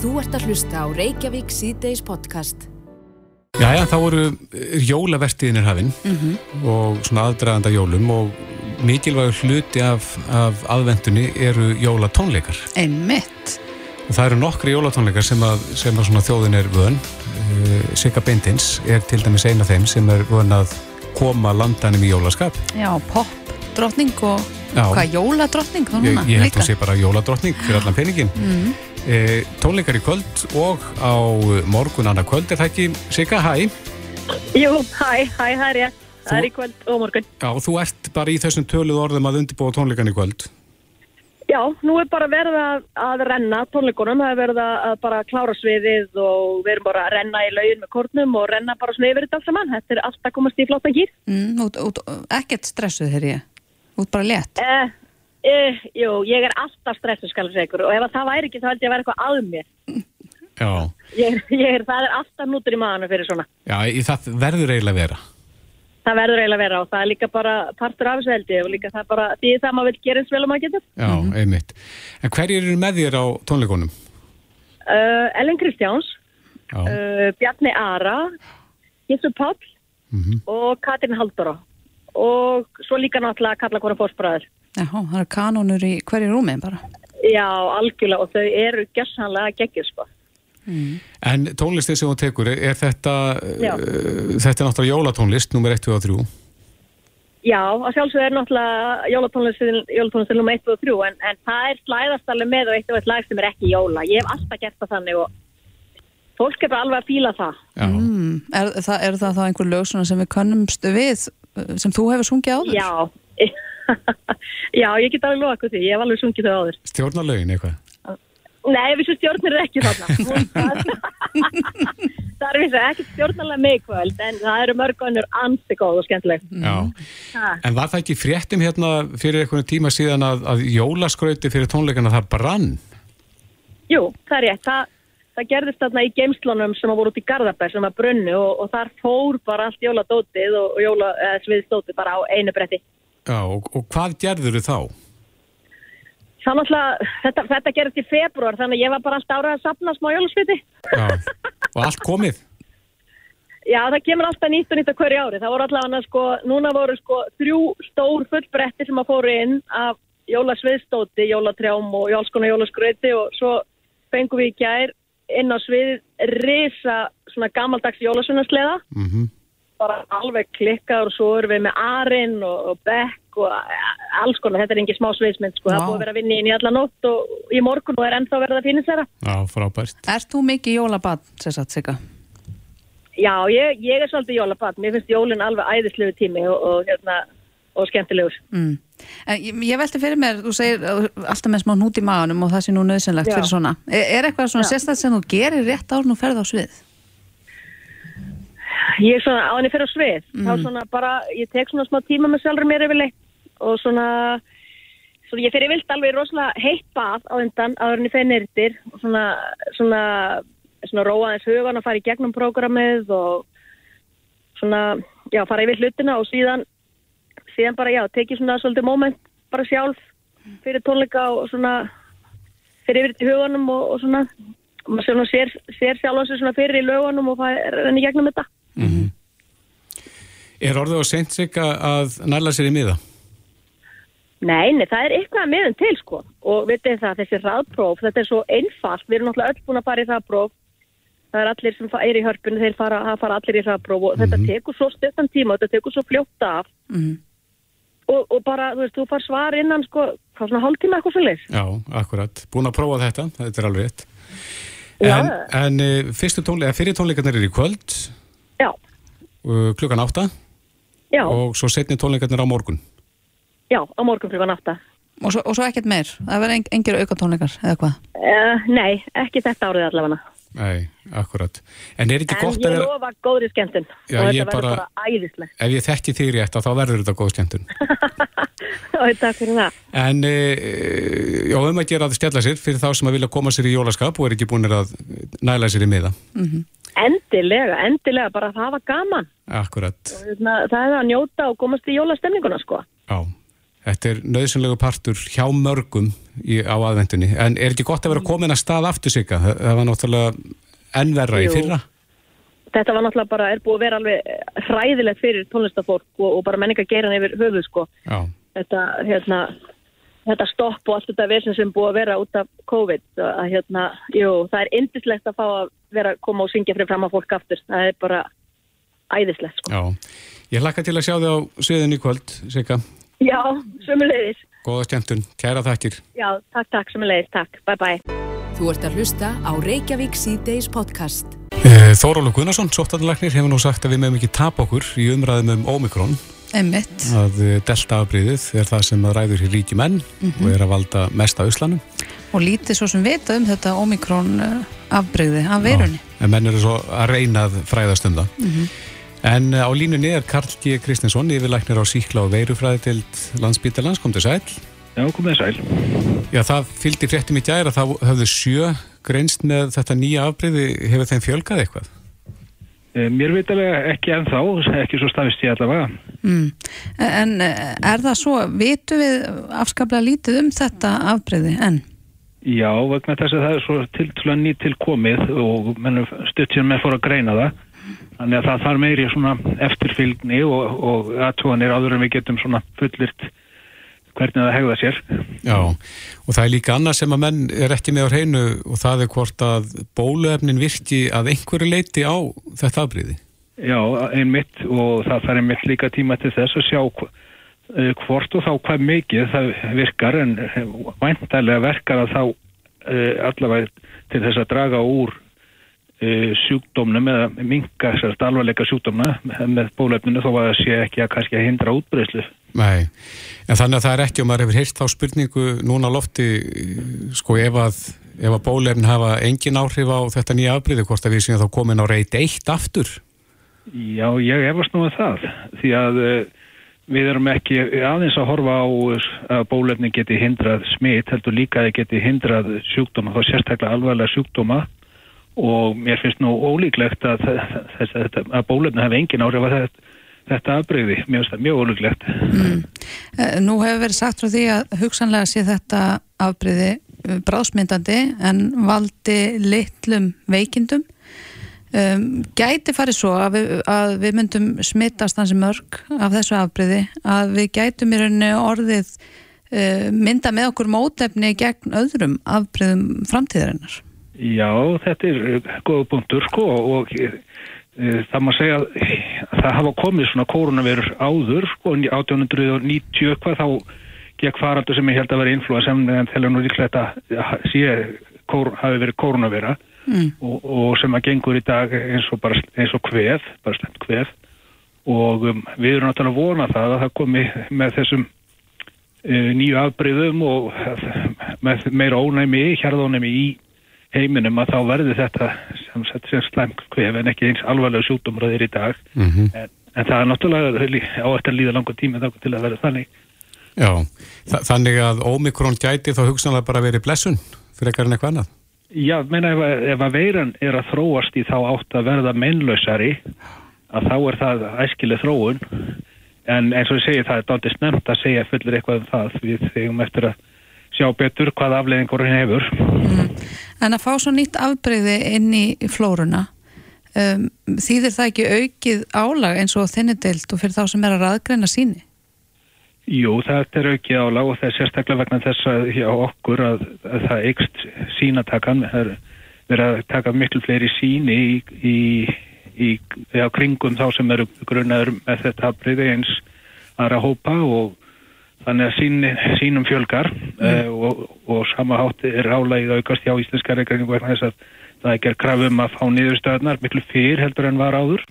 Þú ert að hlusta á Reykjavík síðdeis podcast. Jæja, þá voru jólavertiðinir hafinn og svona aðdraganda jólum og mikilvægur hluti af, af aðvendunni eru jólatónleikar. Einmitt. Og það eru nokkri jólatónleikar sem að, sem að svona þjóðin er vön. Uh, Sigga Bindins er til dæmis eina þeim sem er vön að koma landanum í jólaskap. Já, pop drottning og Já. hvað, jóladrottning þá Ég, núna ég held líka? að sé bara jóladrottning fyrir allan peningin. Mm. Eh, tónleikar í kvöld og á morgun annað kvöld er það ekki, Sigga, hæ? Jú, hæ, hæ, það er ég. Það er í kvöld og morgun. Já, þú ert bara í þessum töluð orðum að undirbúa tónleikan í kvöld. Já, nú er bara verið að, að renna tónleikunum, það er verið að, bara klára sviðið og við erum bara að renna í laugin með kórnum og renna bara svona yfir þetta allt saman. Þetta er allt að komast í flottan gýr. Mm, út, út, ekkert stressuð þegar ég út bara létt Eh, eh, jú, ég er alltaf stressuð skal ég segja ykkur og ef að það væri ekki þá held ég að vera eitthvað að mér. Já, Ég, ég er, það er alltaf nútur í maðanu fyrir svona. já í það verður eiginlega að vera. Það verður eiginlega að vera og það er líka bara partur af þessu held ég og líka það er bara því það maður vil gera eins vel og maður getur. Já, einmitt. En hverjir eru með þér á tónleikunum? Uh, Ellen Kristjáns, Já, uh, Bjarni Ara, Jessu Páll Mhm. og Katrin Halldóra og svo líka náttúrulega kalla konar fórsbræður. Já, það eru kanónur í hverju rúmi bara Já, algjörlega og þau eru gjössanlega geggjur sko. En tónlistin sem þú tekur, er, er þetta, uh, þetta er náttúrulega jólatónlist, nummer 1 og 3. Já, að sjálfsögðu er náttúrulega jólatónlistin, jólatónlistin nummer 1 og 3 en, en það er slæðast alveg með og eitt og eitt lag sem er ekki jóla. Ég hef alltaf gert það þannig og fólk er bara alveg að fíla það. Já, mm, er, það, er það þá einhver lög sem við könnumst við sem þú hefur sungið áður? Já, já, ég get alveg loða okkur því, ég hef alveg sungið þau áður. stjórnarlögin eitthvað. Nei, vissu stjórnir er ekki þarna. það er vissu ekki stjórnarlega meikvöld, en það eru mörg önnur ansi góð og skemmtileg. Já. Ha. En var það ekki fréttum hérna fyrir einhvern tíma síðan að, að jólaskrauti fyrir tónleikana það brann? Jú, það er rétt. Það, það gerðist þarna í geimslunum sem að voru út í Garðabær sem að brunnu og, og þar fór bara allt jóladótið og, og jóla, eða, sviðstótið bara á einu bretti. Já, og, og hvað gerður þau þá? Það náttúrulega, þetta, þetta gerðist í februar þannig að ég var bara alltaf árað að sapna smá jólasviti. Já, og allt komið? Já, það kemur alltaf nýtt og nýtt á hverju ári. Það voru allavega, sko, núna voru sko þrjú stór fullbretti sem að fóru inn af jólasviðstóti, jólatrjám og alls konar jólaskröti og svo fengum við í gær inn á svið risa svona gamaldags jólasunnarsleða Mm bara alveg klikkað og svo erum við með arinn og, og bekk og alls konar, þetta er engin smá sviðsmynd sko, það búið að vera að vinna í henni í alla nótt og í morgun og er ennþá verið að finna sér Já, frábært. Ert þú mikið jólabad, sér satt Sigga? Já, ég, ég er svolítið jólabat, mér finnst jólinn alveg æðislegu tími og, og, hérna, og skemmtilegur. Mm. En ég, ég velti fyrir mér, þú segir uh, alltaf með smá hnút í maðunum og það sé nú nöðsynlegt Já. fyrir svona. Er, er eitthvað svona sérstætt sem þú gerir rétt árn og ferð á svið? Ég er svona á henni fyrir á svið, þá svona bara, ég tek svona smá tíma með sjálfur mér yfirleitt og svona, svona ég fyrir vilt alveg rosalega heitt bað á undan áður henni fyrir nýrtir og svona, svona, svona róa þess hugan að fara í gegnum prógramið og svona, já, fara yfir hlutina og síðan, síðan bara, já, tekið svona svolítið moment bara sjálf fyrir tónleika og svona fyrir yfir til huganum og, og svona, og maður svona sér, sér sjálf á sig svona fyrir í lögunum og er henni gegnum þetta. Er orðið á seint sig að næla sér í miða? Nei, nei, það er eitthvað að miðum til sko. Og vitið það, þessi hraðpróf, þetta er svo einfalt, við erum náttúrulega öll búin að fara í hraðpróf. Það er allir sem eru í hörpunni þeir fara, fara allir í hraðpróf. Og þetta tekur svo stuttan tíma þetta tekur svo fljótt af. Mm. og, og bara, þú veist, þú far svar innan sko, hvað svona hálftíma eitthvað leys Já, akkurat. Búin að prófa þetta, þetta er alveg rétt. En, en uh, fyrstu tónleika, fyrir tónleikarnir er í kvöld, Já, uh, klukkan átta já, og svo setni tónleikarnir á morgun. já, á morgun klukkan átta Og svo, og svo ekkert meir? Það verður en, engir aukatónleikar eða hvað? uh, Nei, ekki þetta árið allavega Nei, akkurat. En er ekki En gott ég að vera, lofa góðri skemmtun Já, og ég þetta verður bara- bara æðislegt ef ég þekki þig rétt að þá verður þetta góð skemmtun. og takk fyrir það En uh, já, um að gera að stjalla sér fyrir þá sem að vilja koma sér í jólaskap og er ekki búin að næla sér í miða. Endilega, endilega, bara það var gaman Akkurat, hérna, það er að njóta og komast í jólastemninguna sko já. Þetta er nöðsynlegu partur hjá mörgum í, á aðvendunni. En er ekki gott að vera komin að stað aftur sig? Það, var náttúrulega ennverra í Jú. fyrra. Þetta var náttúrulega bara, er búið að vera alveg hræðilegt fyrir tónlistafólk og, og bara menningageran yfir höfuð sko. Já, Þetta, hérna, þetta stopp og allt þetta vesen sem búið að vera út af COVID. Að, hérna, jú, það er indislegt að fá að vera að koma og syngja fyrir fram að fólk aftur. Það er bara æðislegt sko. já. Ég hlakka til að sjá þig á sviðin í kvöld, Sigga. Já, sömulegis. Góða skemmtun, kæra þakkir. Já, takk, takk, sömulegis, takk. Bye, bye. Þú ert að hlusta á Reykjavík síðdeis podcast. Eh, Þórólu Gunnarsson, sóttanlæknir, hefur nú sagt að við meðum ekki tapa okkur í umræðum um Omikron. Einmitt. Að eh, delta-afbríðið er það sem að ræður hér ríki menn og er að valda mest á Íslanum. Og lítið svo sem vita um þetta Omikron uh, afbreyði af veirunni. En menn eru svo að reyna að fræðast um það. En eh, á línunni er Karl G. Kristinsson, yfirlæknir á síkla og veirufræði til landsbítalans, kom til sæl. Já, komið sæl. Já, það fylgdi fréttum í gæra, það höfðu sjö greinst með þetta nýja afbreyði, hefur þeim fjölgað eitthvað? Eh, Mér vitalega ekki ennþá, ekki svo stafist ég allavega. Mm. En uh, er það svo, vitu við afskaplega lítið um þetta afbreyði en? Já, vegna þess að það er svo tiltúlega nýtt til komið og stutt sem með fór að greina það. Þannig að það þarf meiri svona eftirfylgni og, og aðtóðanir áður en við getum svona fullirt hvernig það hegða sér. Já, og það er líka annað sem að menn er ekki með á hreinu og það er hvort að bóluefnin virki að einhverju leiti á þetta afbreyði. Já, einmitt og það þarf einmitt líka tíma til þess að sjá eh, hvort og þá hvað mikið það virkar en eh, væntalega verkar að þá uh, allavega til þess að draga úr sjúkdómnum eða minka sérst alvarleika sjúkdómna með, bólefninu þó að það sé ekki að kannski hindra útbreyslu. Nei, en þannig að það er ekki og maður hefur heyrt þá spurningu núna á lofti sko ef að, að bólefnin hafa engin áhrif á þetta nýja afbreyði hvort að við séum þá komin á reyt eitt aftur. Já, ég efast nú að það því að uh, við erum ekki aðeins að horfa á uh, að bólefni geti hindrað smitt heldur líka að þið geti hindrað sjúkdóma þá sérstaklega alvarlega sjúkdóma. Og mér finnst nú ólíklegt að, að, að bólefni hafi engin áhrif að þetta, afbreyði, mér finnst það mjög ólíklegt. Uh, nú hefur verið sagt frá því að hugsanlega sé þetta afbreyði bráðsmyndandi en valdi litlum veikindum. Um, gæti farið svo að við, að við myndum smittast hansi mörg af þessu afbreyði að við gætum í rauninni orðið uh, mynda með okkur mótefni gegn öðrum afbreyðum framtíðarinnar. Já, þetta er uh, góða punktur sko og uh, það má segja að það hafa komið svona koronavirur áður sko 1890 hvað þá gekk faraldur sem ég held að vera influensa en þegar nú líklega þetta sé kor, hafi verið koronavira Mm. og, og sem að gengur í dag eins og bara eins og kvef, bara slemt kvef og um, við erum náttúrulega að vona það að það komi með þessum uh, nýju afbreyðum og með meira ónæmi, hjarðónæmi í heiminum að þá verði þetta sem sett sér slæmt kvef en ekki eins alvarlega sjúkdómröðir í dag Mm en, en það er náttúrulega á eftir að líða langa tíma þá til að vera þannig Já, þa þannig að Omikron gæti þá hugsanlega bara verið blessun fyrir ekkar en eitthvað annað. Já, menna ef, ef að veiran er að þróast í þá átt að verða mennlausari að þá er það æskileg þróun. En eins og ég segi það er dálítið snemt að segja fullir eitthvað um það við þegum eftir að sjá betur hvað afleðingur henni hefur. En að fá svo nýtt afbreyði inn í flóruna um, þýðir það ekki aukið álag eins og þinnideild og fyrir þá sem er að raðgreina síni? Jú, það er aukið álag og það er sérstaklega vegna þess að hjá okkur að, að það eikst sínatakan það er verið að taka miklu fleiri síni í, í, í já, kringum þá sem eru grunnaður með þetta afbreyði eins aðra hópa og þannig að síni, sínum fjölgar mm. og, og sama hátti er álagið aukast hjá íslenska reikningu vegna þess að það er gerð krafum að fá niðurstöðnar miklu fyrr heldur en var áður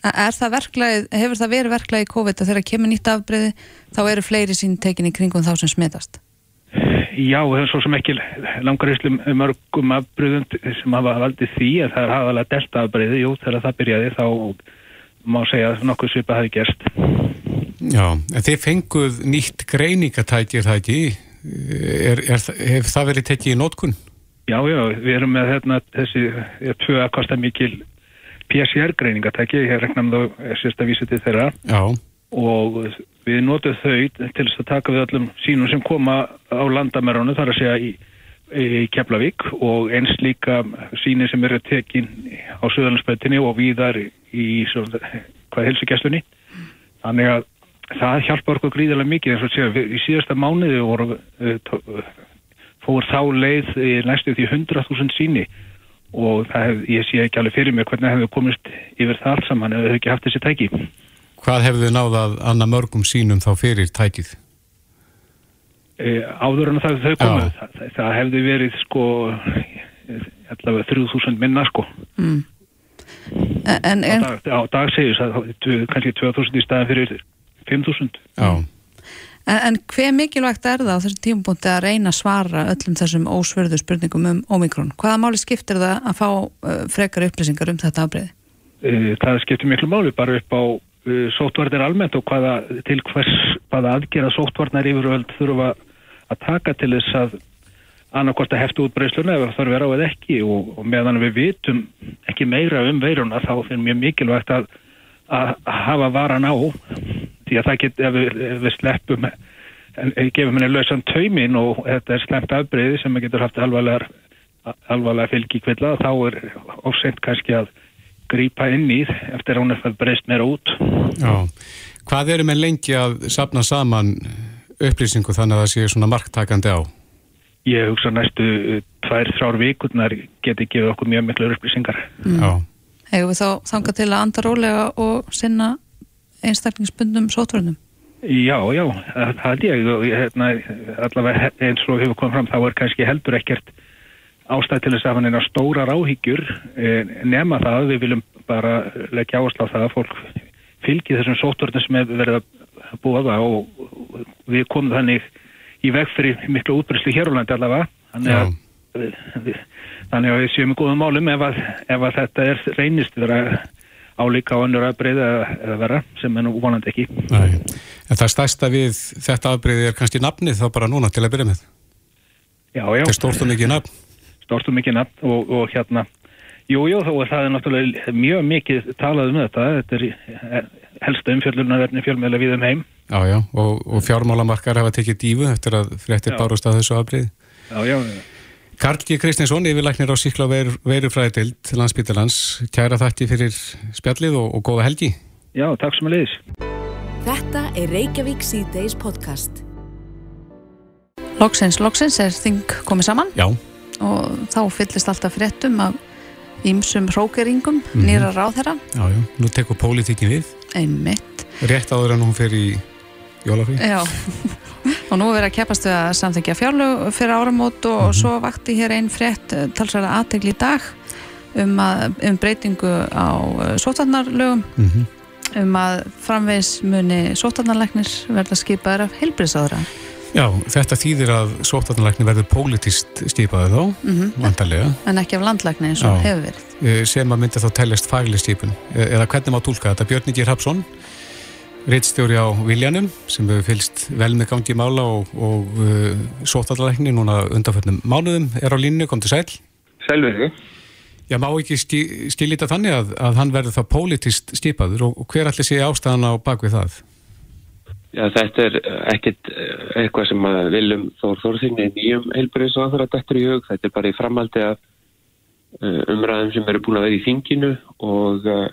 Er það verklagið, hefur það verið verklagið í COVID að þegar kemur nýtt afbreyði þá eru fleiri sín tekin í kringum þá sem smitast? Já, það er svo sem ekki langar íslum mörgum afbröðum sem hafa valdið því að það er hafalega delta afbreyði, jú, þegar það byrjaði þá má segja að nokkuð svipa hafi gerst. Já, en þið fenguð nýtt greiningatæki, er það ekki? Er, er, hef það verið tekið í nótkun? Já, já, við erum með hérna, þessi er tvö að kosta mikil PCR greiningatæki, ég rekna um þá sérst að vísa til þeirra. Já, og við notum þau til þess að taka við öllum sínum sem koma á landamærunu þar að segja í, í Keflavík. Og eins líka síni sem eru tekin á Suðalandsbættinni og víðar í hvað helsugjastunni þannig að það hjálpar okkur gríðilega mikið eins og segja í síðasta mánuði voru fór þá leið næstu því 100.000 síni og hef, ég sé ekki alveg fyrir mig hvernig hefur komist yfir það allt saman ef við hefum ekki haft þessi tæki. Hvað hefur þið náðað annað mörgum sínum þá fyrir tækið? E, áður en það þau komuð það, það, það hefði verið sko allavega 3000 minna sko. Mm. en, en, á dag, á dag segjus kannski 2000 í staðan fyrir 5000 Já En, en hver mikilvægt er það á þessum tímpunkti að reyna að svara öllum þessum ósverðu spurningum um Omikron? Hvaða máli skiptir það að fá uh, frekar upplýsingar um þetta afbreyði? E, það skiptir miklu máli bara upp á uh, sótvarnir almennt og hvaða, til hvers hvaða aðgerða sótvarnar yfirvöld þurfa að taka til þess að annarkort að heftu útbreysluna ef það þarf vera á eða ekki og, og meðan við vitum ekki meira um veiruna þá finnum mjög mikilvægt að, að, að hafa varan á því að það get, ef við, ef við sleppum en gefum henni lausan taumin og þetta er slemt afbreyði sem getur haft alvarlega, alvarlega fylgi kvilla þá er ósend kannski að grýpa inn í eftir að hún er breyst meira út Já, hvað eru með lengi að sapna saman upplýsingu þannig að það sé svona marktakandi á? Ég hugsa næstu tvær, þrjár vikurnar geti gefið okkur mjög miklu upplýsingar mm. Já Hefur við þá þangað til að anda rólega og sinna einstaklingsbundum sótverðnum? Já, já, það held ég. Og hérna, allavega eins og hefur komið fram þá er kannski heldur ekkert ástæð til þess að hann er stóra ráhyggjur nema það, við viljum bara leggja áherslu á það að fólk fylgi þessum sótverðnum sem hefur verið að búa það og við komum þannig í veg fyrir miklu útbryslu hér á landi allavega. Þannig að, við, þannig að við séum í góðum málum ef að, ef að þetta er reynist vera álíka á önnur aðbreyði eða vera sem er nú vonandi ekki. Nei. En það stærsta við þetta aðbreyði er kannski nafnið þá bara núna til að byrja með? Já, já. Þetta er stórt og mikið nafn? Stórt og mikið nafn og, og hérna, jú, jú, þó er það er náttúrulega mjög mikið talað um þetta. Þetta er helsta umfjöldunarverðni fjölmjöla við um heim. Já, já, og, og fjármálamarkar hafa tekið dífu eftir að fréttir bárust að þessu aðbreyði. Já, já, já. Karl G. Kristinsson, yfirlæknir á Sikla veru, verufræðild landsbyttalans. Kæra þætti fyrir spjallið og, og góða helgi. Já, takk sem að leiðis. Þetta er Reykjavík C-Days podcast. Loksins, loksins er þing komið saman. Já. Og þá fyllist alltaf fréttum af ímsum hrókeringum, mm -hmm. nýra ráð þeirra. Já, já, nú tekur pólitíkin við. Einmitt. Rétt áður en hún fer í jólafri. Já, og nú er að keppast við að samþengja fjárlög fyrir áramót og mm -hmm. svo vakti hér einn frétt eh, talsverða aðtegli í dag um, að, um breytingu á uh, sótarnarlögum mm -hmm. um að framvegs muni sótarnarleiknir verða skipaður af heilbriðsáðra. Já, þetta þýðir að sótarnarleiknir verður pólitist skipaður þá, mm -hmm. En ekki af landleikni eins og Já. hefur verið. Sem að myndi þá tellist fagli skipun. Eða hvernig má tólka þetta? Björn Ingi Rapsson reittstjóri á Viljanum sem hefur fylst vel með gangi mála og, og uh, sótallækni núna undanföldnum mánuðum er á línu, kom til sæl Sælverði Já, má ekki skilita þannig að, að hann verður það pólitist skipaður og, og hver allir sé ástæðan á bakvið það? Já, þetta er ekkit eitthvað sem að viljum Þór Þórþingni nýjum heilbúrið svo að er dættur í hug, þetta er bara í framaldi af uh, umræðum sem eru búin að vera í þinginu og uh,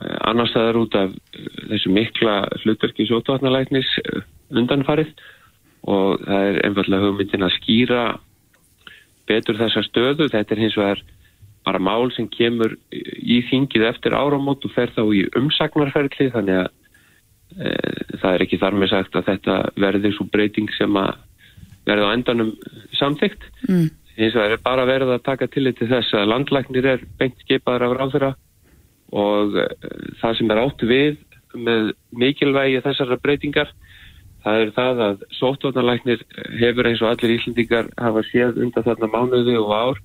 annar staðar út af eh, þessu mikla hlutverki sótvarnalæknis eh, undanfarið og það er einfallega hugmyndin að skýra betur þessa stöðu. Þetta er hins vegar bara mál sem kemur í þingið eftir áramót og fer þá í umsagnarferðli þannig að e, það er ekki þar með sagt að þetta verður svo breyting sem að verða á endanum samþygt. Mm. Hins vegar er bara verið að taka til þess að landlæknir er beint skipaður af ráðfyrra og eh, það sem er átt við með mikilvægi þessara breytingar það er það að sóttvarnalæknir hefur eins og allir íslendingar hafa séð undan þarna mánuði og ár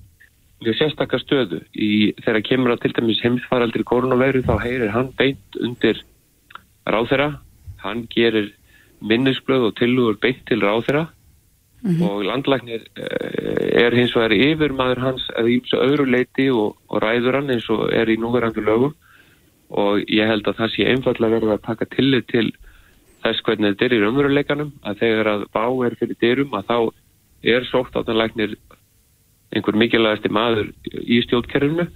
við sérstakar stöðu. Í þegar kemur að til dæmis heimsfaraldri koronaværu þá heyrir hann beint undir ráþera, hann gerir minnisblöð og tilugur beint til ráþera mm -hmm. og landlæknir eh, er hins vegar yfir maður hans að ímsa öðru leiti og, og ræður hann eins og er í núverandi lögum og ég held að það sé einfallega verið að taka tillit til þess hvernig þetta er í raunveruleikanum að þegar að bá er fyrir dyrum að þá er sóttátanlæknir einhver mikilvægasti maður í stjórnkerfinu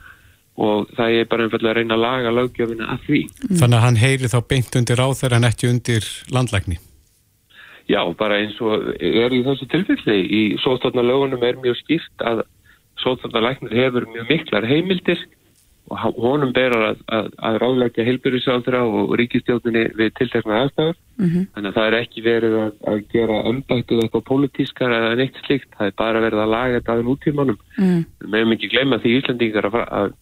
og það er bara einfallega að reyna að laga lögjöfina að því. Þannig að hann heyri þá beint undir á þeirra en ekki undir landlækni? Já, bara eins og er í þessu tilfelli. Í sóttátanlögunum er mjög skýrt að sóttátanlæknir hefur mjög miklar heimildir og honum berar að, að, að ráðleggja heilbyrjusáldra og ríkistjóðinni við tiltekna aðstæður. Mm -hmm. Þannig að það er ekki verið að, að gera ömbættið eitthvað pólitískar eða neitt slikt. Það er bara verið að laga þetta aðeins útímanum. Mm. Við meðum ekki glemja því Íslandingar að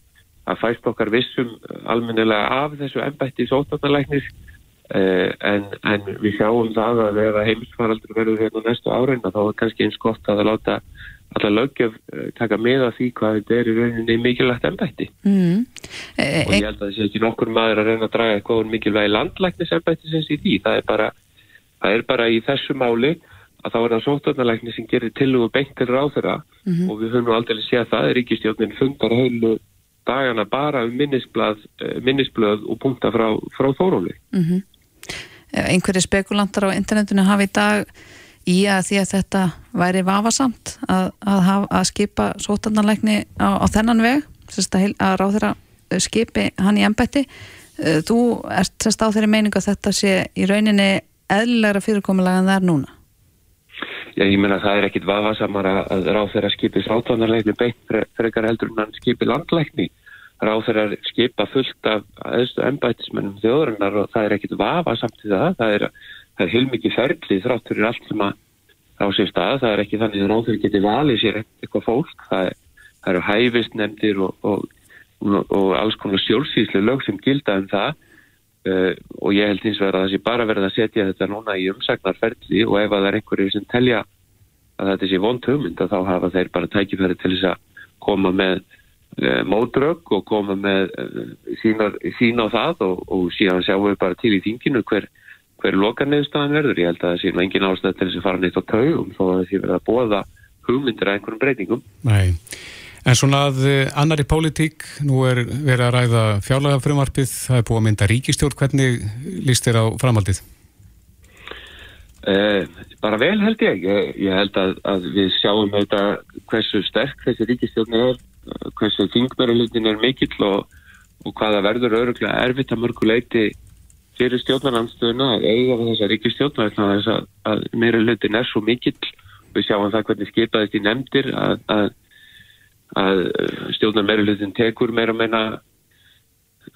að fæst okkar vissum almennilega af þessu ennbætti sótarnalæknis eh, en, en við sjáum það að ef heimisfaraldur verður hérna næstu árein þá er kannski eins gott að láta allar lögjöf eh, taka með að því hvað þetta er í rauninni mikilvægt ennbætti mm. e og ég held að það sé ekki nokkur maður að reyna að draga eitthvað mikilvægi landlæknis ennbætti sem sé því það er bara, það er bara í þessu máli að þá er það sótarnalækni sem gerir til og beint til ráþurra mm -hmm. og við höfum aldrei séð það, Ríkistjónin fundar heilu dagana bara um eh, minnisblöð og punkta frá, frá þóróli. Mm -hmm. Einhverju spekulantar á internetinu hafi í dag í að því að þetta væri vafasamt að, að, að skipa sótarnarleikni á, á þennan veg, að, að ráð þeirra skipi hann í ennbætti. Eh, þú ert sérst á þeirri meiningu að þetta sé í rauninni eðlilegra fyrirkomulega en það er núna? Já, ég menna að það er ekkit vafasamar að ráð þeirra skipi sátanarleikni beint frekar heldur en hann skipi landleikni. Þeirra skipa fullt af aðstu ennbætismennum þjóðurinnar og það er ekkit vafasamt í það. Það er, er heilmikið ferlið þrátt fyrir allt sem að á sér stað. Það er ekki þannig að þeirra geti valið sér eitthvað fólk. Það, er, það eru hæfistnefndir og, og, og, og alls konar sjálfsýslu lög sem gilda um það Uh, og ég held eins og að það sé bara verið að setja þetta núna í umsagnarferðli og ef að það er einhverju sem telja að þetta sé vond hugmynd þá hafa þeir bara tækifæri til þess að koma með mótrögg og koma með uh, sína á það og, og síðan sjáum við bara til í þinginu hver, hver lokarniðstafan verður. Ég held að það sé engin ástæð til þess að fara neitt á taugum þó að það sé verið að bóða hugmyndir að einhverjum breytingum. Nei. En svona að eh, annari pólitík, nú er verið að ræða fjárlega frumarpið, það er búið að mynda ríkistjórn, hvernig líst þér á framaldið? Eh, bara vel held ég, ég, ég held að, að við sjáum þetta hversu sterk þessi ríkistjórn er, hversu þingmöruleitin er mikill og, og hvaða verður öruglega erfitt að mörguleiti fyrir stjórnarnanstöðuna að eiga þessa ríkistjórn að, að meira leitin er svo mikill, við sjáum það hvernig skipaðist í nefndir að, að að stjórnar meirulutin tekur meira meina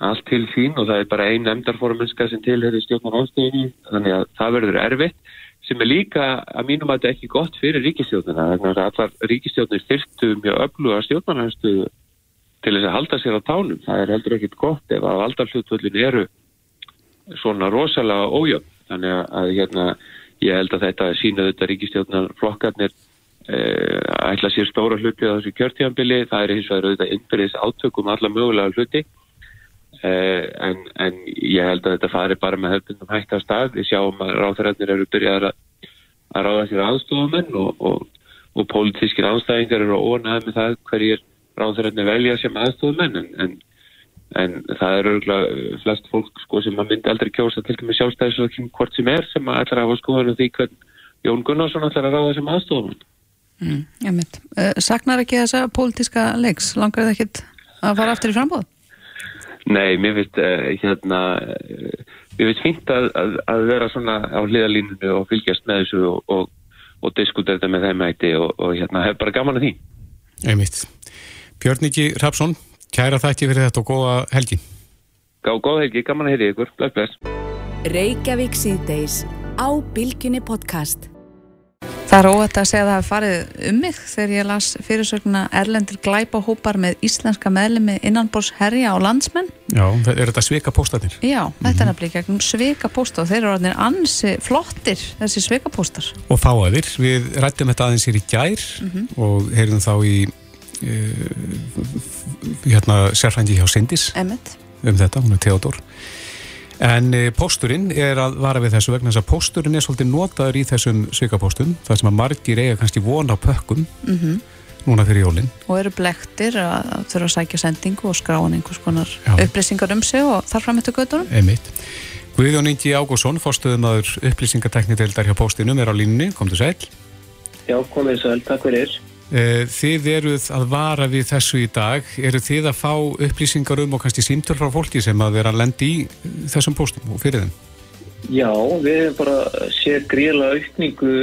allt til þín og það er bara ein nefndarforminska sem tilhörður stjórnar ástöðinu þannig að það verður erfitt sem er líka að mínum að þetta er ekki gott fyrir ríkistjórnina þannig að allar ríkistjórnir styrtu mjög öfluga stjórnarhanstöðu til þess að halda sér á tánum. Það er heldur ekkit gott ef að valdarflutvöldin eru svona rosalega ójöfn. Þannig að hérna ég held að þetta sína þetta ríkistjórnar flokkarnir Eh, ætla sér stóra hluti á þessu kjörtíðanbili, það er hins vegar auðvitað innbyrðis átökum allar mögulega hluti en, en ég held að þetta fari bara með höfnum hægt að stað, við sjáum að ráþarænir eru byrjað að, að ráða sér aðstofumenn og, og, og pólitískir ástæðingar eru ónæðið með það hverjir ráþarænir velja sem aðstofumenn en, en, en það eru flest fólk sko, sem að myndi aldrei kjósa til og með sjálfstæðisvöldum hvort sem er sem að að hafa skoðan því hvern Jón Gunnarsson ætlar að ráða sem aðstofumenn Mm, uh, Saknar ekki þessa pólitíska leiks? Langar það ekkit að fara aftur í frambóð? Nei, mér finnst uh, hérna, uh, mér finnst fint að, að, að vera svona á hliðalínunu og fylgjast með þessu og, og, og diskutera þetta með þeim ætti og, og hérna, hef bara gaman að því. Einmitt. Björn Iki Rapsson, kæra þætti fyrir þetta og góða helgi. Gá, góða helgi, gaman að heyri ykkur. Bless, bless. Reykjavík síðdeis á Bilginni podcast. Það er óvægt að segja að það hefði farið um mig þegar ég las fyrirsögnuna Erlendur glæpahópar með íslenska meðlemi innanbors herja á landsmenn. Já, er þetta svika póstanir? Já, þetta mm -hmm. er nefnilega gegnum svika pósta og þeir eru orðinir ansi flottir þessi svika póstar. Og fáaðir, við rættum þetta aðeins hér í gær mm -hmm. og heyrðum þá í uh, hérna sérfængi hjá Sindis Emmett. um þetta, hún er Theodor. En eh, pósturinn er að vara við þessu vegna þess að pósturinn er svolítið notaður í þessum svikapóstum, það sem að margir eiga kannski vona á pökkum mm -hmm. núna fyrir jólinn. Og eru blektir að þurfa að sækja sendingu og skráin einhvers konar Já. upplýsingar um sig og þar fram eftir göttunum. Einmitt. Guðjón Ingi Ágússon, fórstuðumadur upplýsingatekniteildar hjá póstinum, er á línni, kom þú sæl. Já, komið sæl, takk fyrir. Eh, þið eruð að vara við þessu í dag. Eru þið að fá upplýsingar um og kannski símtöl frá fólki sem að vera að lendi í þessum póstum og fyrir þeim? Já, við hefum bara séð gríðlega aukningu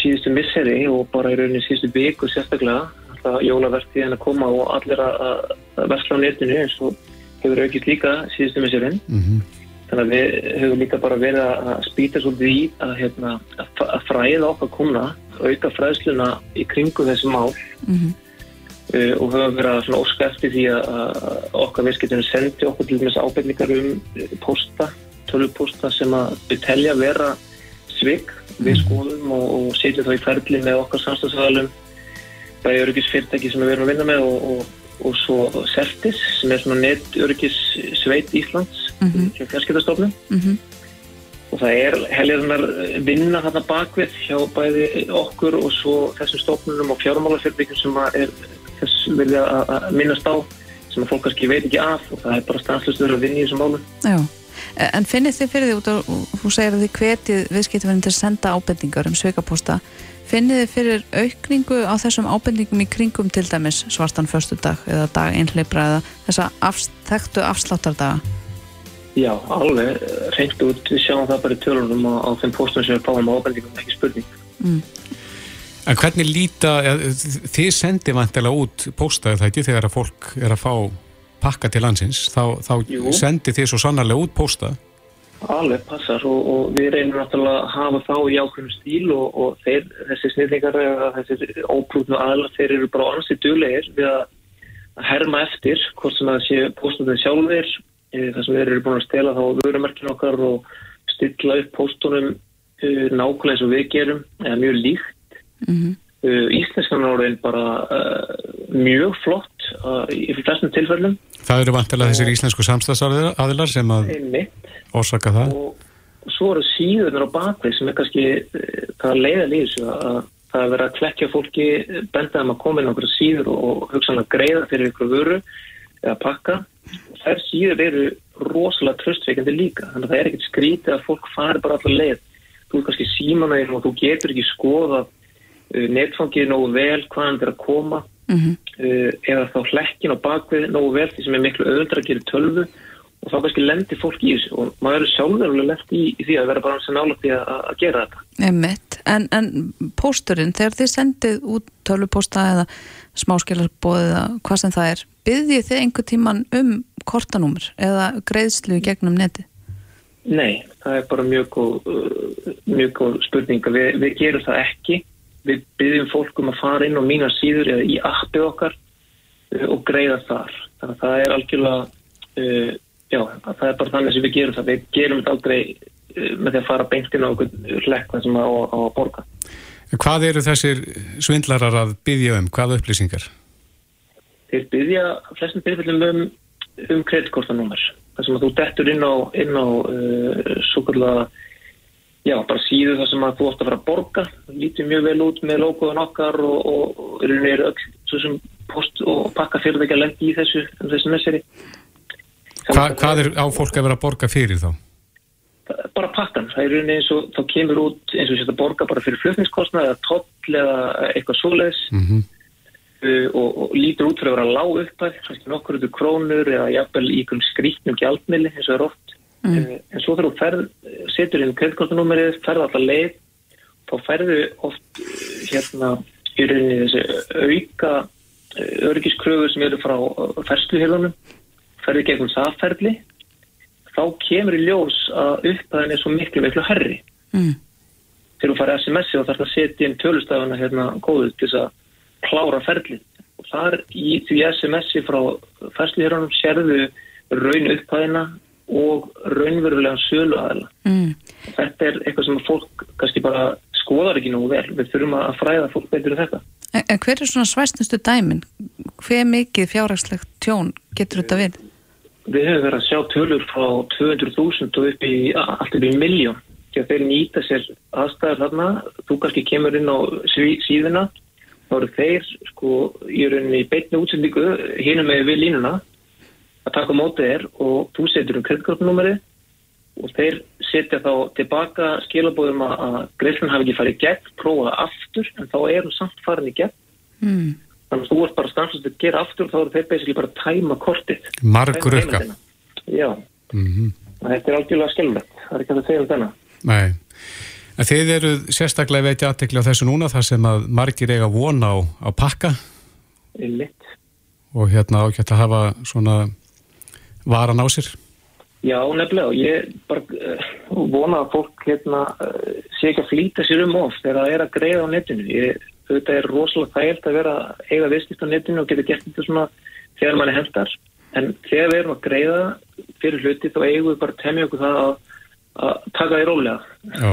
síðustu misseri og bara í rauninni síðustu viku sérstaklega. Það jólavertið en að koma og allir að versla á netinu eins og hefur aukist líka síðustu misserinn. Mm -hmm. Þannig að við höfum líka bara verið að spýta svolítið í að, hérna, að fræða okkar komna, auka fræðsluna í kringu þessi mál mm -hmm. uh, og höfum verið að óska eftir því að okkar viðskiptunum sendi okkur til þess ábyrningar um posta, tölvposta sem að við telja vera við mhm. skoðum og, og setjum þá í ferli með okkar samstagsvæðalum bæði öryggisfyrirtæki sem við erum að vinna með og, og og svo Certis sem er svona netörgis sveit Íslands mm -hmm. hjá fjarskiptastofnum mm -hmm. og það er helgirinnar vinna þarna bakvið hjá bæði okkur og svo þessum stofnunum og fjármálafyrbyggjum sem er þess vilja að minnast á sem að fólk kannski veit ekki af og það er bara stanslustur að vinna í þessum málum Já, en finnir þið fyrir því út og þú segir að þið hvetið viðskiptverðin til að senda ábendingar um sveikaposta Finnið þið fyrir aukningu á þessum ábendingum í kringum til dæmis svartan förstu dag eða dag einhleipra eða þessa afs, þekktu afsláttardaga? Já, alveg reynd út, við sjáum það bara í tölunum á, á þeim postum sem við fáum á ábendingum, ekki spurning. Mm. En hvernig líta, þið sendir vantilega út postaðu það ekki þegar að fólk er að fá pakka til landsins, þá, þá sendir þið svo sannarlega út postað? Alveg passar og, og við reynum náttúrulega að hafa þá í ákveðnum stíl og, og þeir, þessi snillningar eða þessi óprúfnu aðla, þeir eru bara ansið duglegir við að herma eftir hvort sem það sé póstunum sjálfur, eh, þar sem þeir eru búin að stela þá vörumerkinu okkar og stilla upp póstunum uh, nákvæmlega eins og við gerum, eða mjög líkt. Mm -hmm. Uh, Íslenskan áraðin bara uh, mjög flott í flestum tilfellum. Það eru vantilega þessir íslensku samstagsaðilar sem að... Ósaka það? Og svo eru síðunar á bakveg sem er kannski það eh, leiða lýs að það er verið að klekja fólki bendaðum að koma inn á okkur síður og hugsanlega greiða fyrir ykkur vöru eða pakka. Þær síður eru rosalega tröstveikandi líka þannig að það er ekkert skrítið að fólk fari bara allar leið. Þú er kannski símanægum og þú getur ekki skoða eh, netfangið nógu vel hvaðan er að koma mm -hmm. eða þá hlekkin á bakvið nógu vel því sem er miklu öðra að gera tölvu og þá kannski lendir fólk í þessu og maður er sjálfur lend í, í því að vera bara hans að nála því að, gera þetta. En, en pósturinn, þegar þið sendið út tölvuposta eða smáskilarbóð eða hvað sem það er, byggðið þið einhver tíman um kortanúmur eða greiðslu gegnum neti? Nei, það er bara mjög góð, uh, mjög góð spurninga. Vi, við gerum það ekki. Við byggjum fólkum að fara inn á mína síður eða í appið okkar uh, og greiða þar. Þannig að það er algjörlega uh, já, það er bara þannig sem við gerum það. Við gerum þetta aldrei uh, með því að fara beintinn á okkur hlekna sem á, að borga. Hvað eru þessir svindlarar að byggja um? Hvaða upplýsingar? Þeir byggja flestum byrjum um, um kreditkortanúmer. Það sem að þú dettur inn á, inn á uh, svo kallega já, bara síðu það sem að þú ótt að fara að borga. Lítið mjög vel út með logoðan okkar og, og, og er öll svo sem post og pakka fyrir það ekki að lendi í þessu, um þessu messeri. Hva, hvað er á fólk að vera að borga fyrir þá? Bara pakkan, það er rauninni eins og þá kemur út eins og sér að borga bara fyrir flutningskostnað eða toll eða eitthvað svoleiðis mm -hmm. uh, og, og lítur út fyrir að vera lág uppæð, kannski nokkur út krónur eða jafnvel í einhvern skrítnum gjaldmili eins og er oft mm. uh, en svo þegar þú ferð, setur inn kreditkortanúmerið, ferð alltaf leið þá ferðu oft uh, hérna í rauninni þessi auka uh, örgiskröfur sem eru frá uh, fersluhjörðunum ferði gegnum það þá kemur í ljós að upphæðin er svo miklu miklu herri mm. þegar þú farið SMS-i og þarf að setja inn tölustafana hérna góðu til þess að klára ferli og þar í því SMS-i frá fæsliðurunum sérðu raun upphæðina og raunverulega sölu aðeila mm. þetta er eitthvað sem fólk kannski bara skoðar ekki nú vel. Við þurfum að fræða fólk betur en þetta. En, en hver er svona svæstnustu dæmin? Hver mikið fjárhagslegt tjón getur þetta við? við hefum verið að sjá tölur frá 200.000 og upp í allt í miljón að þeir nýta sér aðstæðar þarna. Þú kannski kemur inn á síðuna. Þá eru þeir sko í rauninni beitni útsendingu hínum með við línuna að taka mótið er og þú setur um kreditkortnúmeri og þeir setja þá tilbaka skilabóðum að, að greiðslun hafi ekki farið gegn, prófa það aftur en þá er hún samt farin í gegn Mm. þannig að þú ert bara stanslust að gera aftur þá eru þeir basically bara að tæma kortið Margur heimildina. Já, Mm þetta er algjörlega skilvægt það er ekki að segja um þennan Nei. En þið eru sérstaklega veit aðtekli á þessu núna þar sem að margir eiga von á, á pakka Einmitt. og hérna ágætt að hafa svona varan á sér. Já, nefnilega og ég bara uh, vona að fólk hérna uh, sé ekki að flýta sér um of þegar það er að greiða á netinu. Ég, þetta er rosalega þægilt að vera að eiga viðskipt á netinu og geta gert þetta svona þegar mann er hendar. En þegar við erum að greiða fyrir hluti þá eigum við bara að temja okkur það að, að taka því rólega. Já.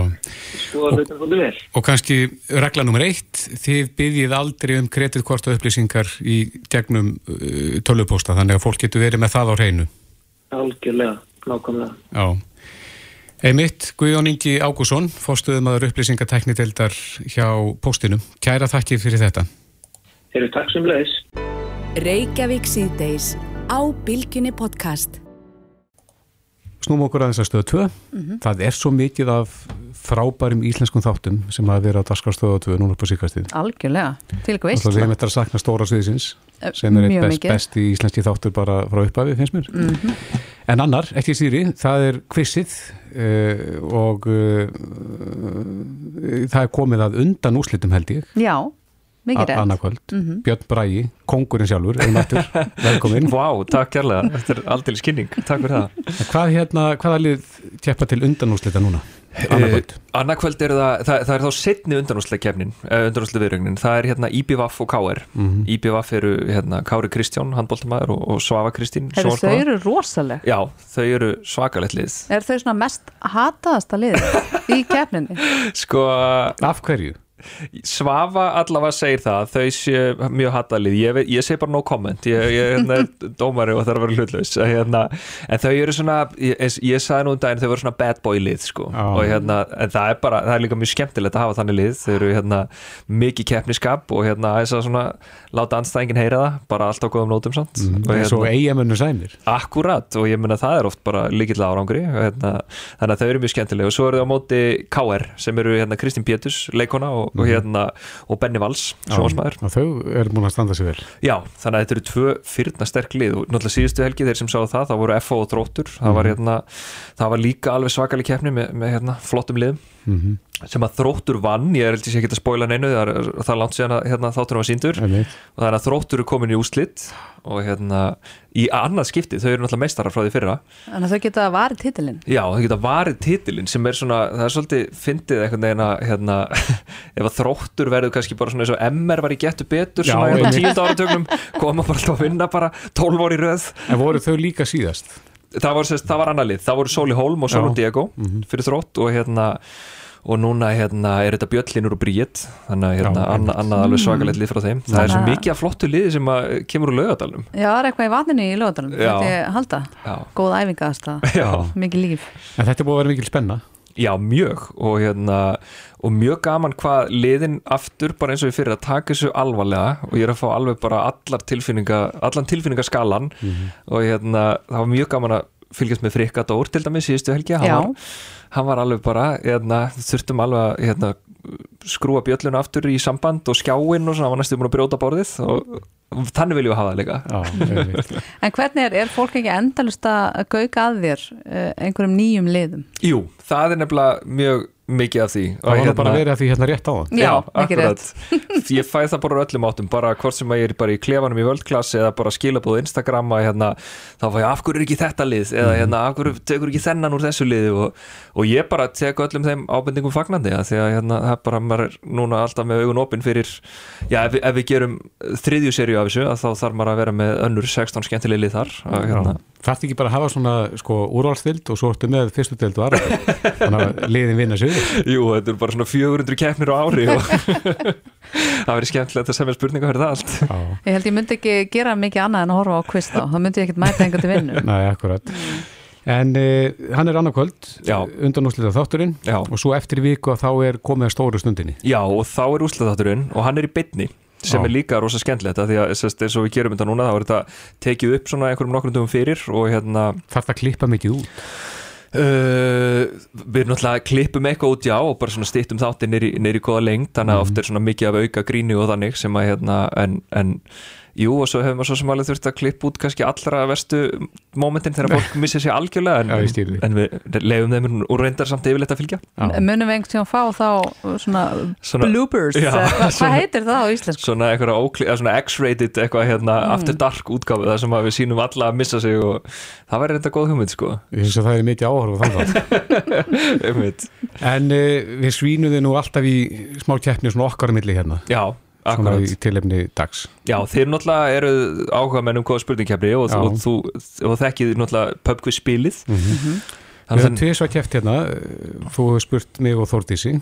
Skoða hlutin svolítið vel. Og kannski regla nummer eitt, þið byggjið aldrei um kreditkorta upplýsingar í gegnum uh, tölvupósta þannig að fólk getur verið með það á hreinu. Algjörlega, nákvæmlega. Já. Einmitt, Guðjón Ingi Ágússon, fórstuðum aður upplýsingatekniteldar hjá póstinum. Kæra þakki fyrir þetta. Eru takk sem leiðis. Reykjavík síðdeis á Bilginni podcast. Snúm okkur aðeins að stöðu 2. Mhm. Það er svo mikið af frábærum íslenskum þáttum sem að vera á dagskrastöðu 2 núna upp á síkastið. Algjörlega, til ykkur Það er veist einmitt að sakna stóra sviðsins sem er eitt best, mikið. besti íslenski þáttur bara frá upphafi, finnst mér. Mhm. En annar, ekki síri, það er kvissið uh, og uh, það er komið að undan úslitum held ég, Já, annarkvöld. Mhm. Björn Bræi, kongurinn sjálfur, einmættur, velkominn. Vá, takk kærlega, þetta er aldrei skynning, takk fyrir það. Hvað hérna, hvaða lið tjeppa til undan úslita núna? Annarkvöld. Uh, annarkvöld er það, það, það er þá setni undanúslega kefnin, uh, undanúslega viðrögnin, það er hérna IBVF og KR. Mhm. IBVF eru hérna Kári Kristján, handbóltamæður og, og Svava Kristín. Heru, Þau eru rosaleg Já, þau eru svakalegt lið. Er þau svona mest hataðasta lið í kefninni? Sko, Af hverju? Svafa allavega segir það, þau sé mjög hattalið, ég, ég segi bara no comment, ég, ég hérna, er dómari og það er að vera hlutlaus, hérna, en þau eru svona, ég, ég sagði nú um daginn, þau eru svona bad boy lið, sko, Já. og hérna, það er bara, það er líka mjög skemmtilegt að hafa þannig lið, þau eru hérna mikið keppniskap og hérna þess að svona láta anstæðingin heyra það, bara allt á góðum nótum samt, Mm, og eins og eigamönnu sæmir. Akkurat og ég meina það er oft bara líkill árangri hérna, þannig að þau eru mjög skemmtilega og svo eru þau á móti KR sem eru hérna Kristín Pétus, leikona og, og, hérna, og Benny Valls, sjónsmaður Og þau eru múin að standa sig vel. Já, þannig að þetta eru tvö fyrna sterk lið og náttúrulega síðustu helgi þeir sem sáðu það, það voru FO og Þróttur. Það, var, hérna, það var líka alveg svakalig keppni með, með hérna, flottum liðum Mm sem að Þróttur vann, ég er sé ekki að spoila neinu, það er, það er langt síðan að hérna, þátturum var síndur Einmitt. og þannig að Þróttur er komin í úslit og hérna í annað skipti, þau eru náttúrulega meistarar frá því fyrra. Þannig að þau geta varið titilinn. Já, það geta varið titilinn sem er svona, það er svolítið fyndið einhvern veginn að hérna, ef að þróttur verður kannski bara svona eins og MR var í getur betur Já, svona á tíund áratögnum koma bara alltaf að vinna bara 12 ári í röð. En voru þau líka síðast? Það var, var annar lið, það voru Sóli Holm og Sóli. Diego Mhm. fyrir þrótt og hérna og núna hérna er þetta Bjöllinur og Bríett þannig að hérna annað, annað alveg svakalegt lið frá þeim. Það er svo mikið af flottu liði sem að kemur úr laugadalum Já, það er eitthvað í vatninu í lögadalum Já. Þetta ég halda, Já, góð æfingast já. mikið líf. En þetta er búið að vera mikil spenna. Já, mjög. Og, hérna, og mjög gaman hvað liðin aftur bara eins og ég fyrir að taka þessu alvarlega. Og ég er að fá alveg bara allar tilfinninga, allan tilfinningaskalan og hérna, það var mjög gaman að fylgjast með Frikka Dór til dæmis síðustu helgi, hann var, hann var alveg bara hérna, þurftum alveg að hérna, skrúa bjölluna aftur í samband og skjáin og svona, hann var næstu búin að brjóta borðið og, og þannig viljum við hafa það líka Já. En hvernig er, er fólk ekki endalust að gauka að þér uh, einhverjum nýjum liðum? Jú, það er nefnilega mjög mikið af því. Það var bara að vera að því hérna rétt á það. Já, ekki akkurat. Ég fæ það bara úr öllum áttum bara hvort sem að ég er bara í klefanum í völdklass eða bara skilabóð Instagram að hérna, þá fæ ég af hverju er ekki þetta lið? Eða hérna, af hverju tekur ekki þennan úr þessu liði? Og, og ég bara tek öllum þeim ábendingum fagnandi að því að hérna, það bara maður er núna alltaf með augun opinn fyrir já, ef, við- ef við gerum þriðju serju af þessu að þá þarf maður að vera með önnur 16 skemmtileg Þarf ekki bara að hafa svona sko úrvalstild og svo ertu með fyrstu deild og aðra. Þannig að liðin vinna sig. Jú, þetta er bara svona 400 keppnir á ári og það verður skemmtilegt að semja spurninga fyrir það allt Já, Ég held ég myndi ekki gera mikið annað en að horfa á quiz þá þá myndi ég ekkert mæta enga til vinnu nei, akkurat. En uh, hann er annarkvöld, undan úrslita þátturinn Já. og svo eftir viku að þá er komið að stóru stundinni. Já, og þá er úrslitaþátturinn og hann er í bytni sem Já. er líka rosa skemmtilegt af því að eins og við gerum þetta núna þá er þetta tekið upp svona einhverjum nokkrum dögum fyrir og hérna Þarf það að klippa mikið út. Uh, við náttúrulega klippum eitthvað út já og bara svona stýttum þátti neyri, neyri góða lengt þannig að Mhm. oft er svona mikið af auka gríni og þannig sem að hérna en, en jú og svo hefur maður svo sem alveg þurft að klippa út kannski allra verstu momentin þegar fólk missir sig algjörlega en, Já, en við lefum þeim úr reyndar samt yfirleitt að fylgja. Munum við einhvern tíma fá þá svona, Svona- bloopers Já, eða hvað, svona- hvað heitir það á íslensku? svona eitthvað ókli, eða svona X-rated eitthvað hérna Mm. after dark útgáfu þar sem að við sínum alla að missa sig og það væri reynda góð hugmynd sko. Ég finnst að það er mikið áhörf þannig Einmitt. En uh, við svínuði nú alltaf í smá keppni svona okkar milli hérna. Já, Svona akkurat. í tilefni dags. Já, þeir náttúrulega eru áhuga menn um góða spurningkefni og, og, þú, og þekkið náttúrulega pubquiz spilið. Við Þannig höfum tvisvar keppt hérna. Þú hefur spurt mig og Þórdísi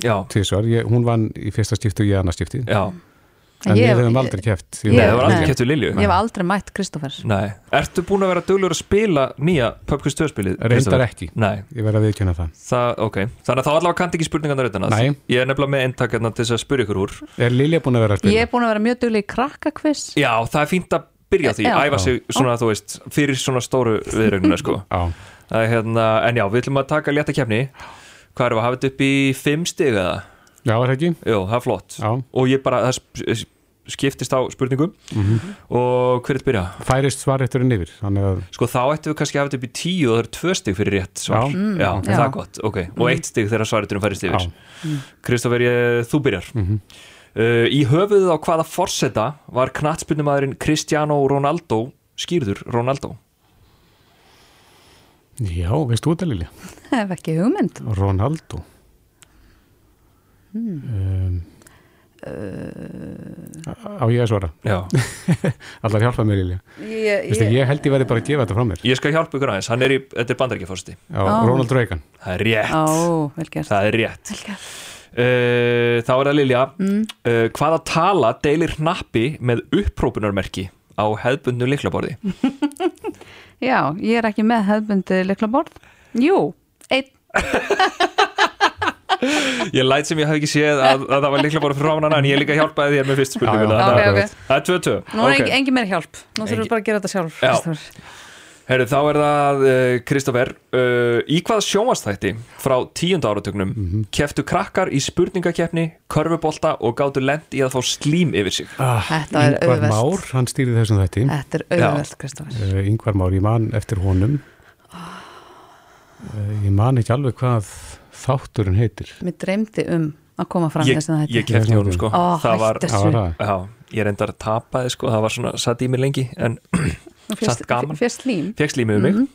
ég, hún vann í fyrsta skipti og ég annað skipti. Já, En Ég- við höfum aldrei keppt Ég- Nei, það var aldrei keft við Lilju. Ég hef aldrei mætt Kristófer Nei, ertu búin að vera duglur að spila nýja pubquiz 2 spilið? Reyndar Kristoffer? ekki, Nei, ég verð að viðkjöna það. Það, ok. Þannig að þá allavega kannt ekki spurningarnar utan að. Nei. Ég er nefnilega með eintak hérna til þess að spyrja ykkur úr. Er Lilja búin að vera að spila? Ég er búin að vera mjög duglega í krakkakviss Já, það er fínt að byrja því, æfa sig svona, þú veist, fyrir svona stóru viðregnuna, sko. Já, Það er hérna, en já, við ætlum að taka létta kefni Hvað erum við að hafa þetta upp í 5 stig eða? Já er það ekki? Jú, það er flott. Já, Og ég bara, það skiptist á spurningum. Og hver er þetta byrja? færist svaretturinn yfir Þannig að, Sko þá ættum við kannski að hafa þetta upp í 10 og það eru 2 stig fyrir rétt svar. Já. Já, Já. það er gott, ok. Og 1 stig þegar svariturinn færist yfir. Já, Kristoffer, ég- þú byrjar. Uh, Í höfuðið á hvaða forseta var knattspyrnumæðurinn Cristiano Ronaldo skýrður Ronaldo? já, veist þú þetta Lilja? Hef ekki hugmynd. Ronaldo Hmm. um, Á ég að svara? Já, Allar hjálpa mér Lilja? Ég, Vistu, Ég held ég verði bara að gefa þetta frá mér. Ég skal hjálpa ykkur aðeins. Hann er í, þetta er bandarækjaforsti Já, Á. Ronald Reagan. Það er rétt. Gert. Það er rétt. Uh, Þá er það Lilja. Uh, Hvaða tala deilir hnappi með upprópunarmerki á hefðbundnu liklaborði? Já, ég er ekki með hefðbundi liklaborð Jú, einn Ég læt sem ég hef ekki séð að, að það var liklaborði frá hana en ég líka hjálpaði þér með fyrst spurninguna Já, já. Ok, Það- er 2-2 Nú er Ok. engin, meir hjálp Nú þurfum við bara að gera þetta sjálf. Herru, þá er það uh, Kristoffer uh, Í hvaða sjónvastætti frá tíunda áratögnum Mhm. keftu krakkar í spurningakeppni körfubolta og gátu lent í að fá slím yfir sig ah, Þetta er Ingvar auðvelt. Már, hann stýrði þessum þætti Þetta er auðvelt, Kristoffer uh, Ingvar Már, ég man eftir honum Ah. uh, Ég man ekki alveg hvað þátturinn heitir. Mér dreymdi um að koma fram Ég, þess að ég þetta kefti honum sko. Ó, Það var, var já, ég reyndar að tapaði sko. Það var svona, satt í mig lengi en satt gaman. Fyrst slím fekk slímið um mig. Mhm.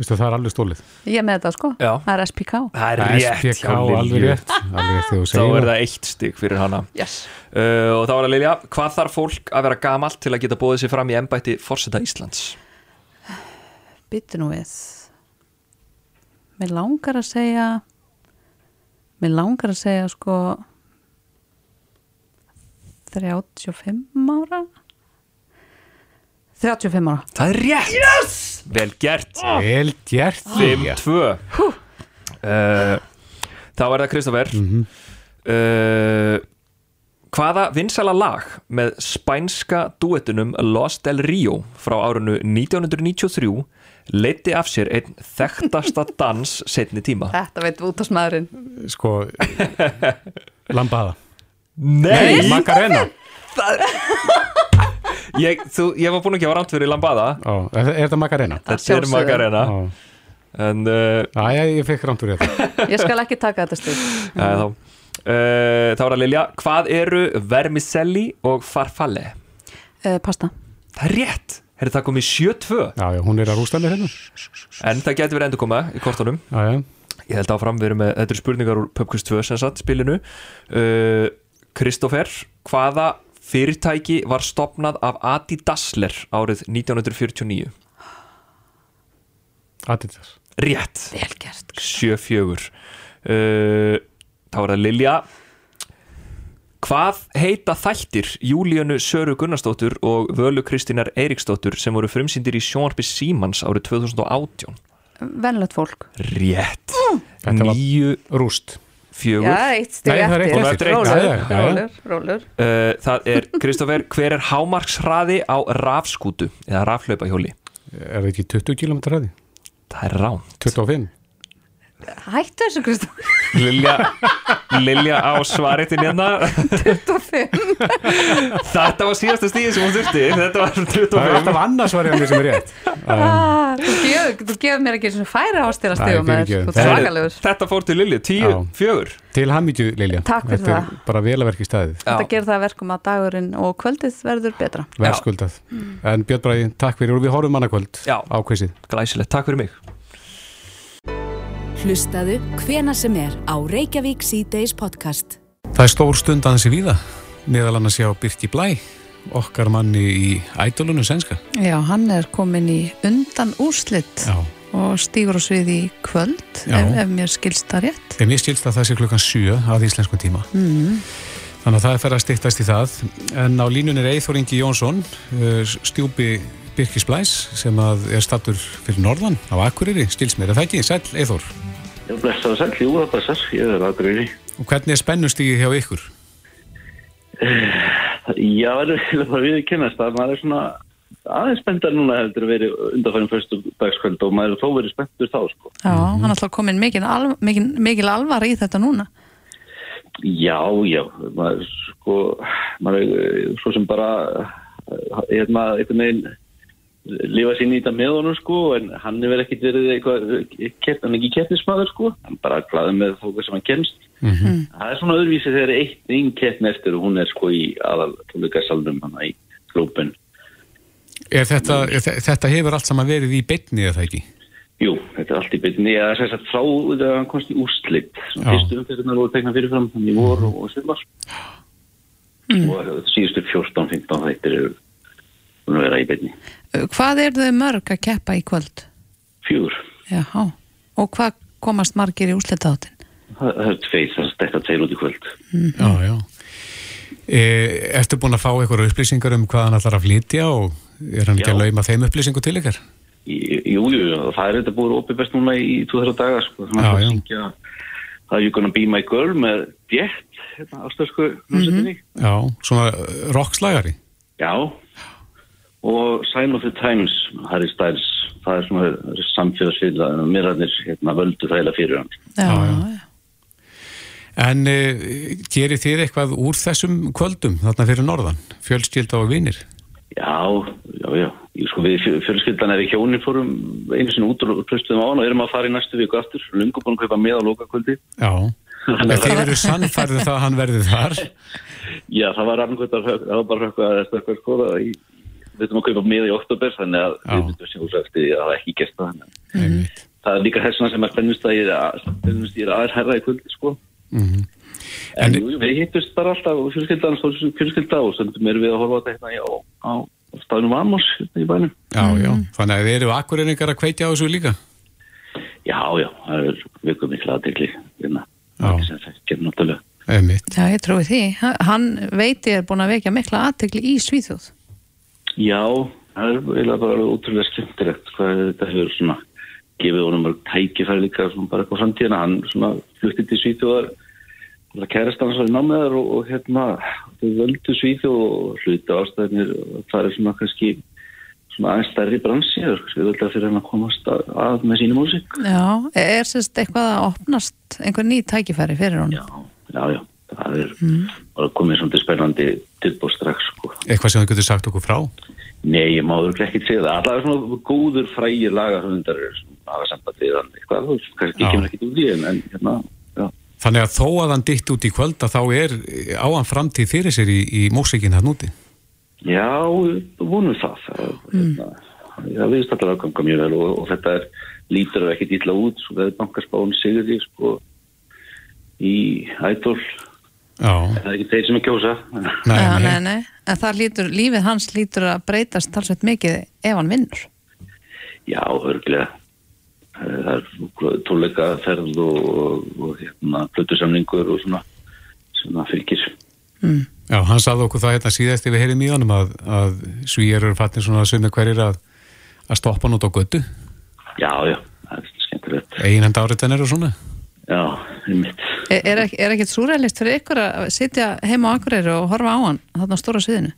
Vistu, það er alveg stólið Ég með þetta sko. Já. Það er SPK Það er rétt SPK, alveg rétt Þá segir er það. eitt stygg fyrir hana. Yes. uh, Og þá er það Lilja Hvað þarf fólk að vera gamalt til að geta bóðið sér fram í embætti forseta Íslands? Byttu nú við Mér langar að segja Mér langar að segja sko 35 ára. 35 ára. Það er rétt! Yes! Vel gert. Vel gert Lilja. 5-2 uh, Þá er það Kristoffer Mhm. uh, Hvaða vinsala lag með spænska duettunum Los del Rio frá árinu 1993 leiti af sér einn þekktasta dans setni tíma? Þetta veit út á smaðurinn Sko Lambada Nei! Macarena Ég, þú, ég var búin að gefa rámt fyrir Lambada Ó, Er er þetta Macarena? Þetta er. Macarena Ó. En uh, Æ, ég fekk rámt fyrir þetta Ég skal ekki taka þetta stund ja, þá, uh, þá er það Lilja Hvað eru vermicelli og farfalle? uh, Pasta Það er rétt Herri það komið 7-2 Já, já, hún er að rústa mér hérna. En það getur verið endur koma í kortunum. Já, já. Ég held áfram, við erum með, þetta eru spurningar úr Pubquiz 2 sem satt spilinu. Uh, Kristoffer, hvaða fyrirtæki var stopnað af Adi Dassler árið 1949? Adidas. Rétt, Vel gert 7-4 uh, Þá er það Lilja Hvað heita þættir Júlíönu Söru Gunnarsdóttur og Völu Kristínar Eiríksdóttur sem voru frumsýndir í sjónarpi Símans árið 2018? Venlegt fólk Rétt var Níu rúst fjögur eitt stig Nei, það er eitt eftir. eftir Rólur, já, já, já. Rólur, rólur Uh, það er, Kristoffer, hver er hámarkshraði á rafskútu eða rafhlaupahjóli? Er það ekki 20 km hraði? Það er rám 25 Hættu þessu Kristofur Lilja, Lilja á svaritinn hérna. 25 Þetta var síðasta stíði sem hún þurfti. Þetta var Það er 25 alltaf annars var ég að mér sem er rétt. Ah, Þú gefur gefur mér ekki svona færi ástila ert svakalegur. Þetta fór til Lilju, 10, Já. 4 Til hamingju, Lilja. Takk fyrir Þetta það. bara velaverk í staðið. Þetta gerir það að verkum að dagurinn og kvöldið verður betra. Verðskuldað. En Björn Bræði, takk fyrir. Og við horfum annarkvöld á quizið. Glæsilegt, takk fyrir mig Hlustaðu hvena sem er á Reykjavík C-Days podcast. Það er stór stund aðeins í víða meðal annars hjá Birki Blæ okkar manni í ædolunu sænska Já, hann er komin í undan úrslit Já, og stígur á svið í kvöld Já. ef, ef mér skilst það rétt en mér skilst að það sé klukkan 7 að íslenskum tíma mm. þannig að það er fyrir að styttast í það en á línun er Eithor Ingi Jónsson uh, stjúpi Birkis Blæs sem að er stattur fyrir norðan á Akureyri, skils mér, er það ekki? Sæll Eithor Já, blessaðu sæl, jú, það blessar, ég er aðgröðri. og hvernig er spennustígið hjá ykkur? Já, það er bara við að kynast að maður er svona aðeins spenntar núna heldur að veri undanfærum fyrstu dagskvöld og maður er þó verið spenntur þá, sko. Já, hann er alltaf komin mikil, alv, mikil, mikil alvar í þetta núna Já, já, maður, sko, maður er svo sem bara, hérna, einhvern veginn lifa sín í þetta með honum, sko, en hann hefur ekkert verið eitthvað, hann er ekki keppnismæður, sko, hann bara glaði með þóka sem hann kemst. Mm Það er svona öðruvísi þegar eitt einn keppni eftir og hún er sko í aðal tónleikasalunum hann í glópin. Er þetta, er, þe- þetta hefur allt saman verið í beinni eða það ekki? Jú, þetta er allt í byrjunni. Ég er þess að frá þegar hann komst í úrslit. Já. Svona fyrstu umfyrirna voru tegna fyrirfram þannig í vor og, og sumar. Og síðustu 14-15 þættir eru búin. Hvað er þau mörg að keppa í kvöld? Fjögur. Já, og hvað komast margir í úrslitaðáttinn? Það, það er tveir, það er þetta tveir út í kvöld. Já, já. E, ertu búin að fá eitthvað upplýsingar um hvað hann ætlar að flytja og er hann ekki Já. að lauma þeim upplýsingu til ykkar? Í- Jú, jú, það er þetta búið opið best núna í 2-3 daga sko. Já, að já. syngja það er You Gonna Be My Girl með Jet, hérna, ástöðsku hljómsveitinni. Já, svona rockslagari. Já, og Sign of the Times, Harry Styles, það er svona samfélagsfýrla, mér hérna, völdu þægilega fyrir hann. Já, Já, já. En e, gerir þið eitthvað úr þessum kvöldum þarna fyrir norðan? Fjölskylda og vinir? Já, já, já, ég sko við fjö- fjölskyldan er í hjónin fórum einu sinni út og hlustuðum á hann og erum að fara í næstu viku aftur, lungu búin að kaupa með á lokakvöldi. Já. En þið eru sannfærið það að hann verði þar? Já, það var annarkvæmt að það var bara eitthvað að eitthvað skoða í við veitum að kaupa með í oktober þannig að Já. við veitum sem úr eftir að það ekki gert það þannig. að Einmitt. það er líka þessuna sem er spennust að ég er spennust ég er aðeins herra í kvöldi sko Mhm. en En- jú, við hittust bara alltaf og fjölskyldan stóð sem fjölskylda og stundum erum við að horfa á þetta hérna á, á staðnum Amos hérna í bænum Já, já. Þannig að þið eru akkurreiningar að kveitja á þessu líka? já, já, það er Já. ekki sem það kemur náttúrulega Einmitt. Já, ég trúi því. Ha- Hann veit ég er búin að vekja mikla aðtegli í Svíþjóð. Já, það er eiginlega bara alveg ótrúlega skemmtilegt hvað þetta hefur svona gefið honum mörg tækifæri líka svona bara eitthvað framtíðina, hann svona fluttið til Svíþjóðar kærast hans var í námiðar og, og hérna þau völdu Svíþjóð og hluti ástæðinir það er svona kannski svona aðeins stærri bransi og við völdum að fyrir hann að komast að, að með sínu músík Já, er sérst eitthvað að opnast einhver ný tækifæri fyrir honum? já, já, já, það er bara komið svona spennandi tilbúð strax sko. Eitthvað sem þið getur sagt okkur frá? Nei, ég má örugglega ekki segja það. Alltaf er svona góður frægir lagahöfundar hafa samband við hann eitthvað, þú kannski Já. kemur ekki út í en, hérna, já. Þannig að þó að hann ditt út í kvöld að þá er á hann framtíð fyrir sér í, í músikinn hann úti. Já, vonum það. það hérna, það viðst allar að ganga mjög vel og, og þetta er lítur ekki dýtla út, svo það er bankarspáin sigur því, sko, í Ædol. Það er ekki þeir sem er kjósa. Nei, nei. nei, nei. En það lítur, lífið hans lítur að breytast talsveit mikið ef hann vinnur. Já, örglega. Það er tónleika ferð og, og, og hérna, plötusamningur og svona sem það fylgir. Mm. Já, hann sagði okkur það hérna síðast yfir heyrðum í honum að, að svíjar eru fattin svona sömu hverjir að, að stoppa hann út á götu, Já, já, það er skemmtilegt. einhend áriðanir og svona. Já, einmitt. Er, er, er ekkert súrælist fyrir ykkur að sitja heima á Akureyri og horfa á hann þarna á stóra sviðinu?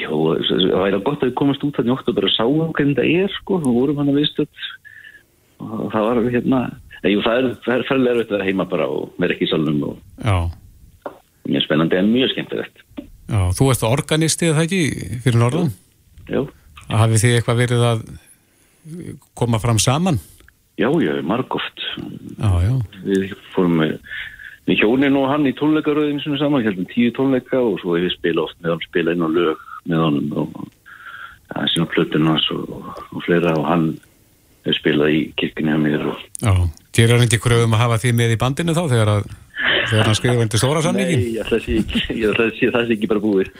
Jó, og það væri gott að við komast út þannig okkur bara sáum hvernig það er sko, við vorum hann að viðstöld og það var hérna jú, það er, ferðilega erfitt að vera heima bara og vera ekki í salunum og Já, mjög spennandi en mjög skemmtilegt. já, þú ert organisti eða það ekki fyrir norðan? Já, Hafið þið eitthvað verið að koma fram saman? Já, já, margóft. Já, já, Við fórum með, með hjónin og hann í tónleikaröðinu svona saman, heldum tíu tónleika og svo hefur við spila oft með hann, spila inn á lög með honum og það er svona plötunars og, og fleira og hann hefur spilað í kirkina mér og já. Gerir hann ekki kröfum að hafa þið með í bandinu þá þegar, að, þegar hann skrifur undir stóra samningin? Nei, ég ætla að sé ekki, ég ætla að sé það sé ekki bara búið.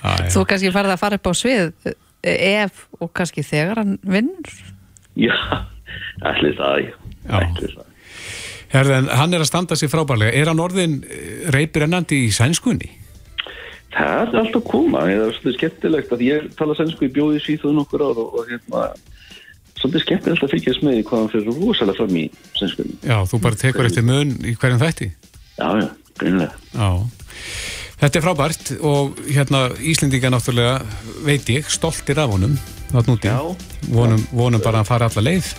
Já. Þú kannski farið að fara upp á svið ef og kannski þegar hann vinnur Já, ætli það, ætli það. Herðan, hann er að standa sér frábærlega. Er hann orðin reypir ennandi í sænskunni? Það er alltaf koma, það er svolítið skemmtilegt að ég tala sænsku í bjóði svíþuð nokkur ár og, og hérna, svolítið skemmtilegt að fylgjast með hvað hann fyrir rosalega fram í sænskunni. Já, þú bara tekur eftir mun í hverjum þætti. Já, já, greinlega. Já. Þetta er frábært og hérna Íslendinga náttúrulega veit ég, stoltir af honum. Já. Vonum, vonum bara að fara alla leið.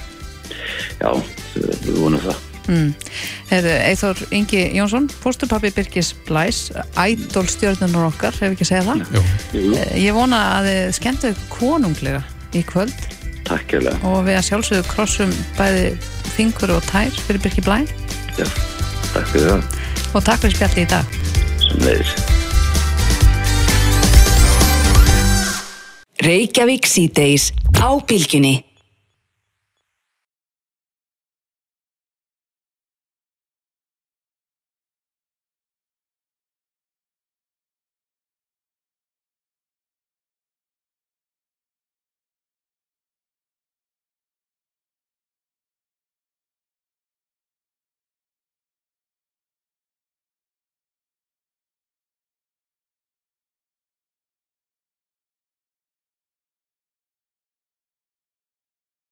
Já, við vonum það. mm. Eithor Ingi Jónsson fóstupappi Birgis Blæs ædol stjórnunar okkar, ef ekki að segja það Jú. Eh, Ég vona að þið skemmtu konunglega í kvöld takk hérlega. og við að sjálfsögðu krossum bæði fingur og tær fyrir Birgi Blæ Já, takk fyrir það. og takk fyrir spjalli í dag Sem leiðis. Reykjavík síðdeis á bylgjunni.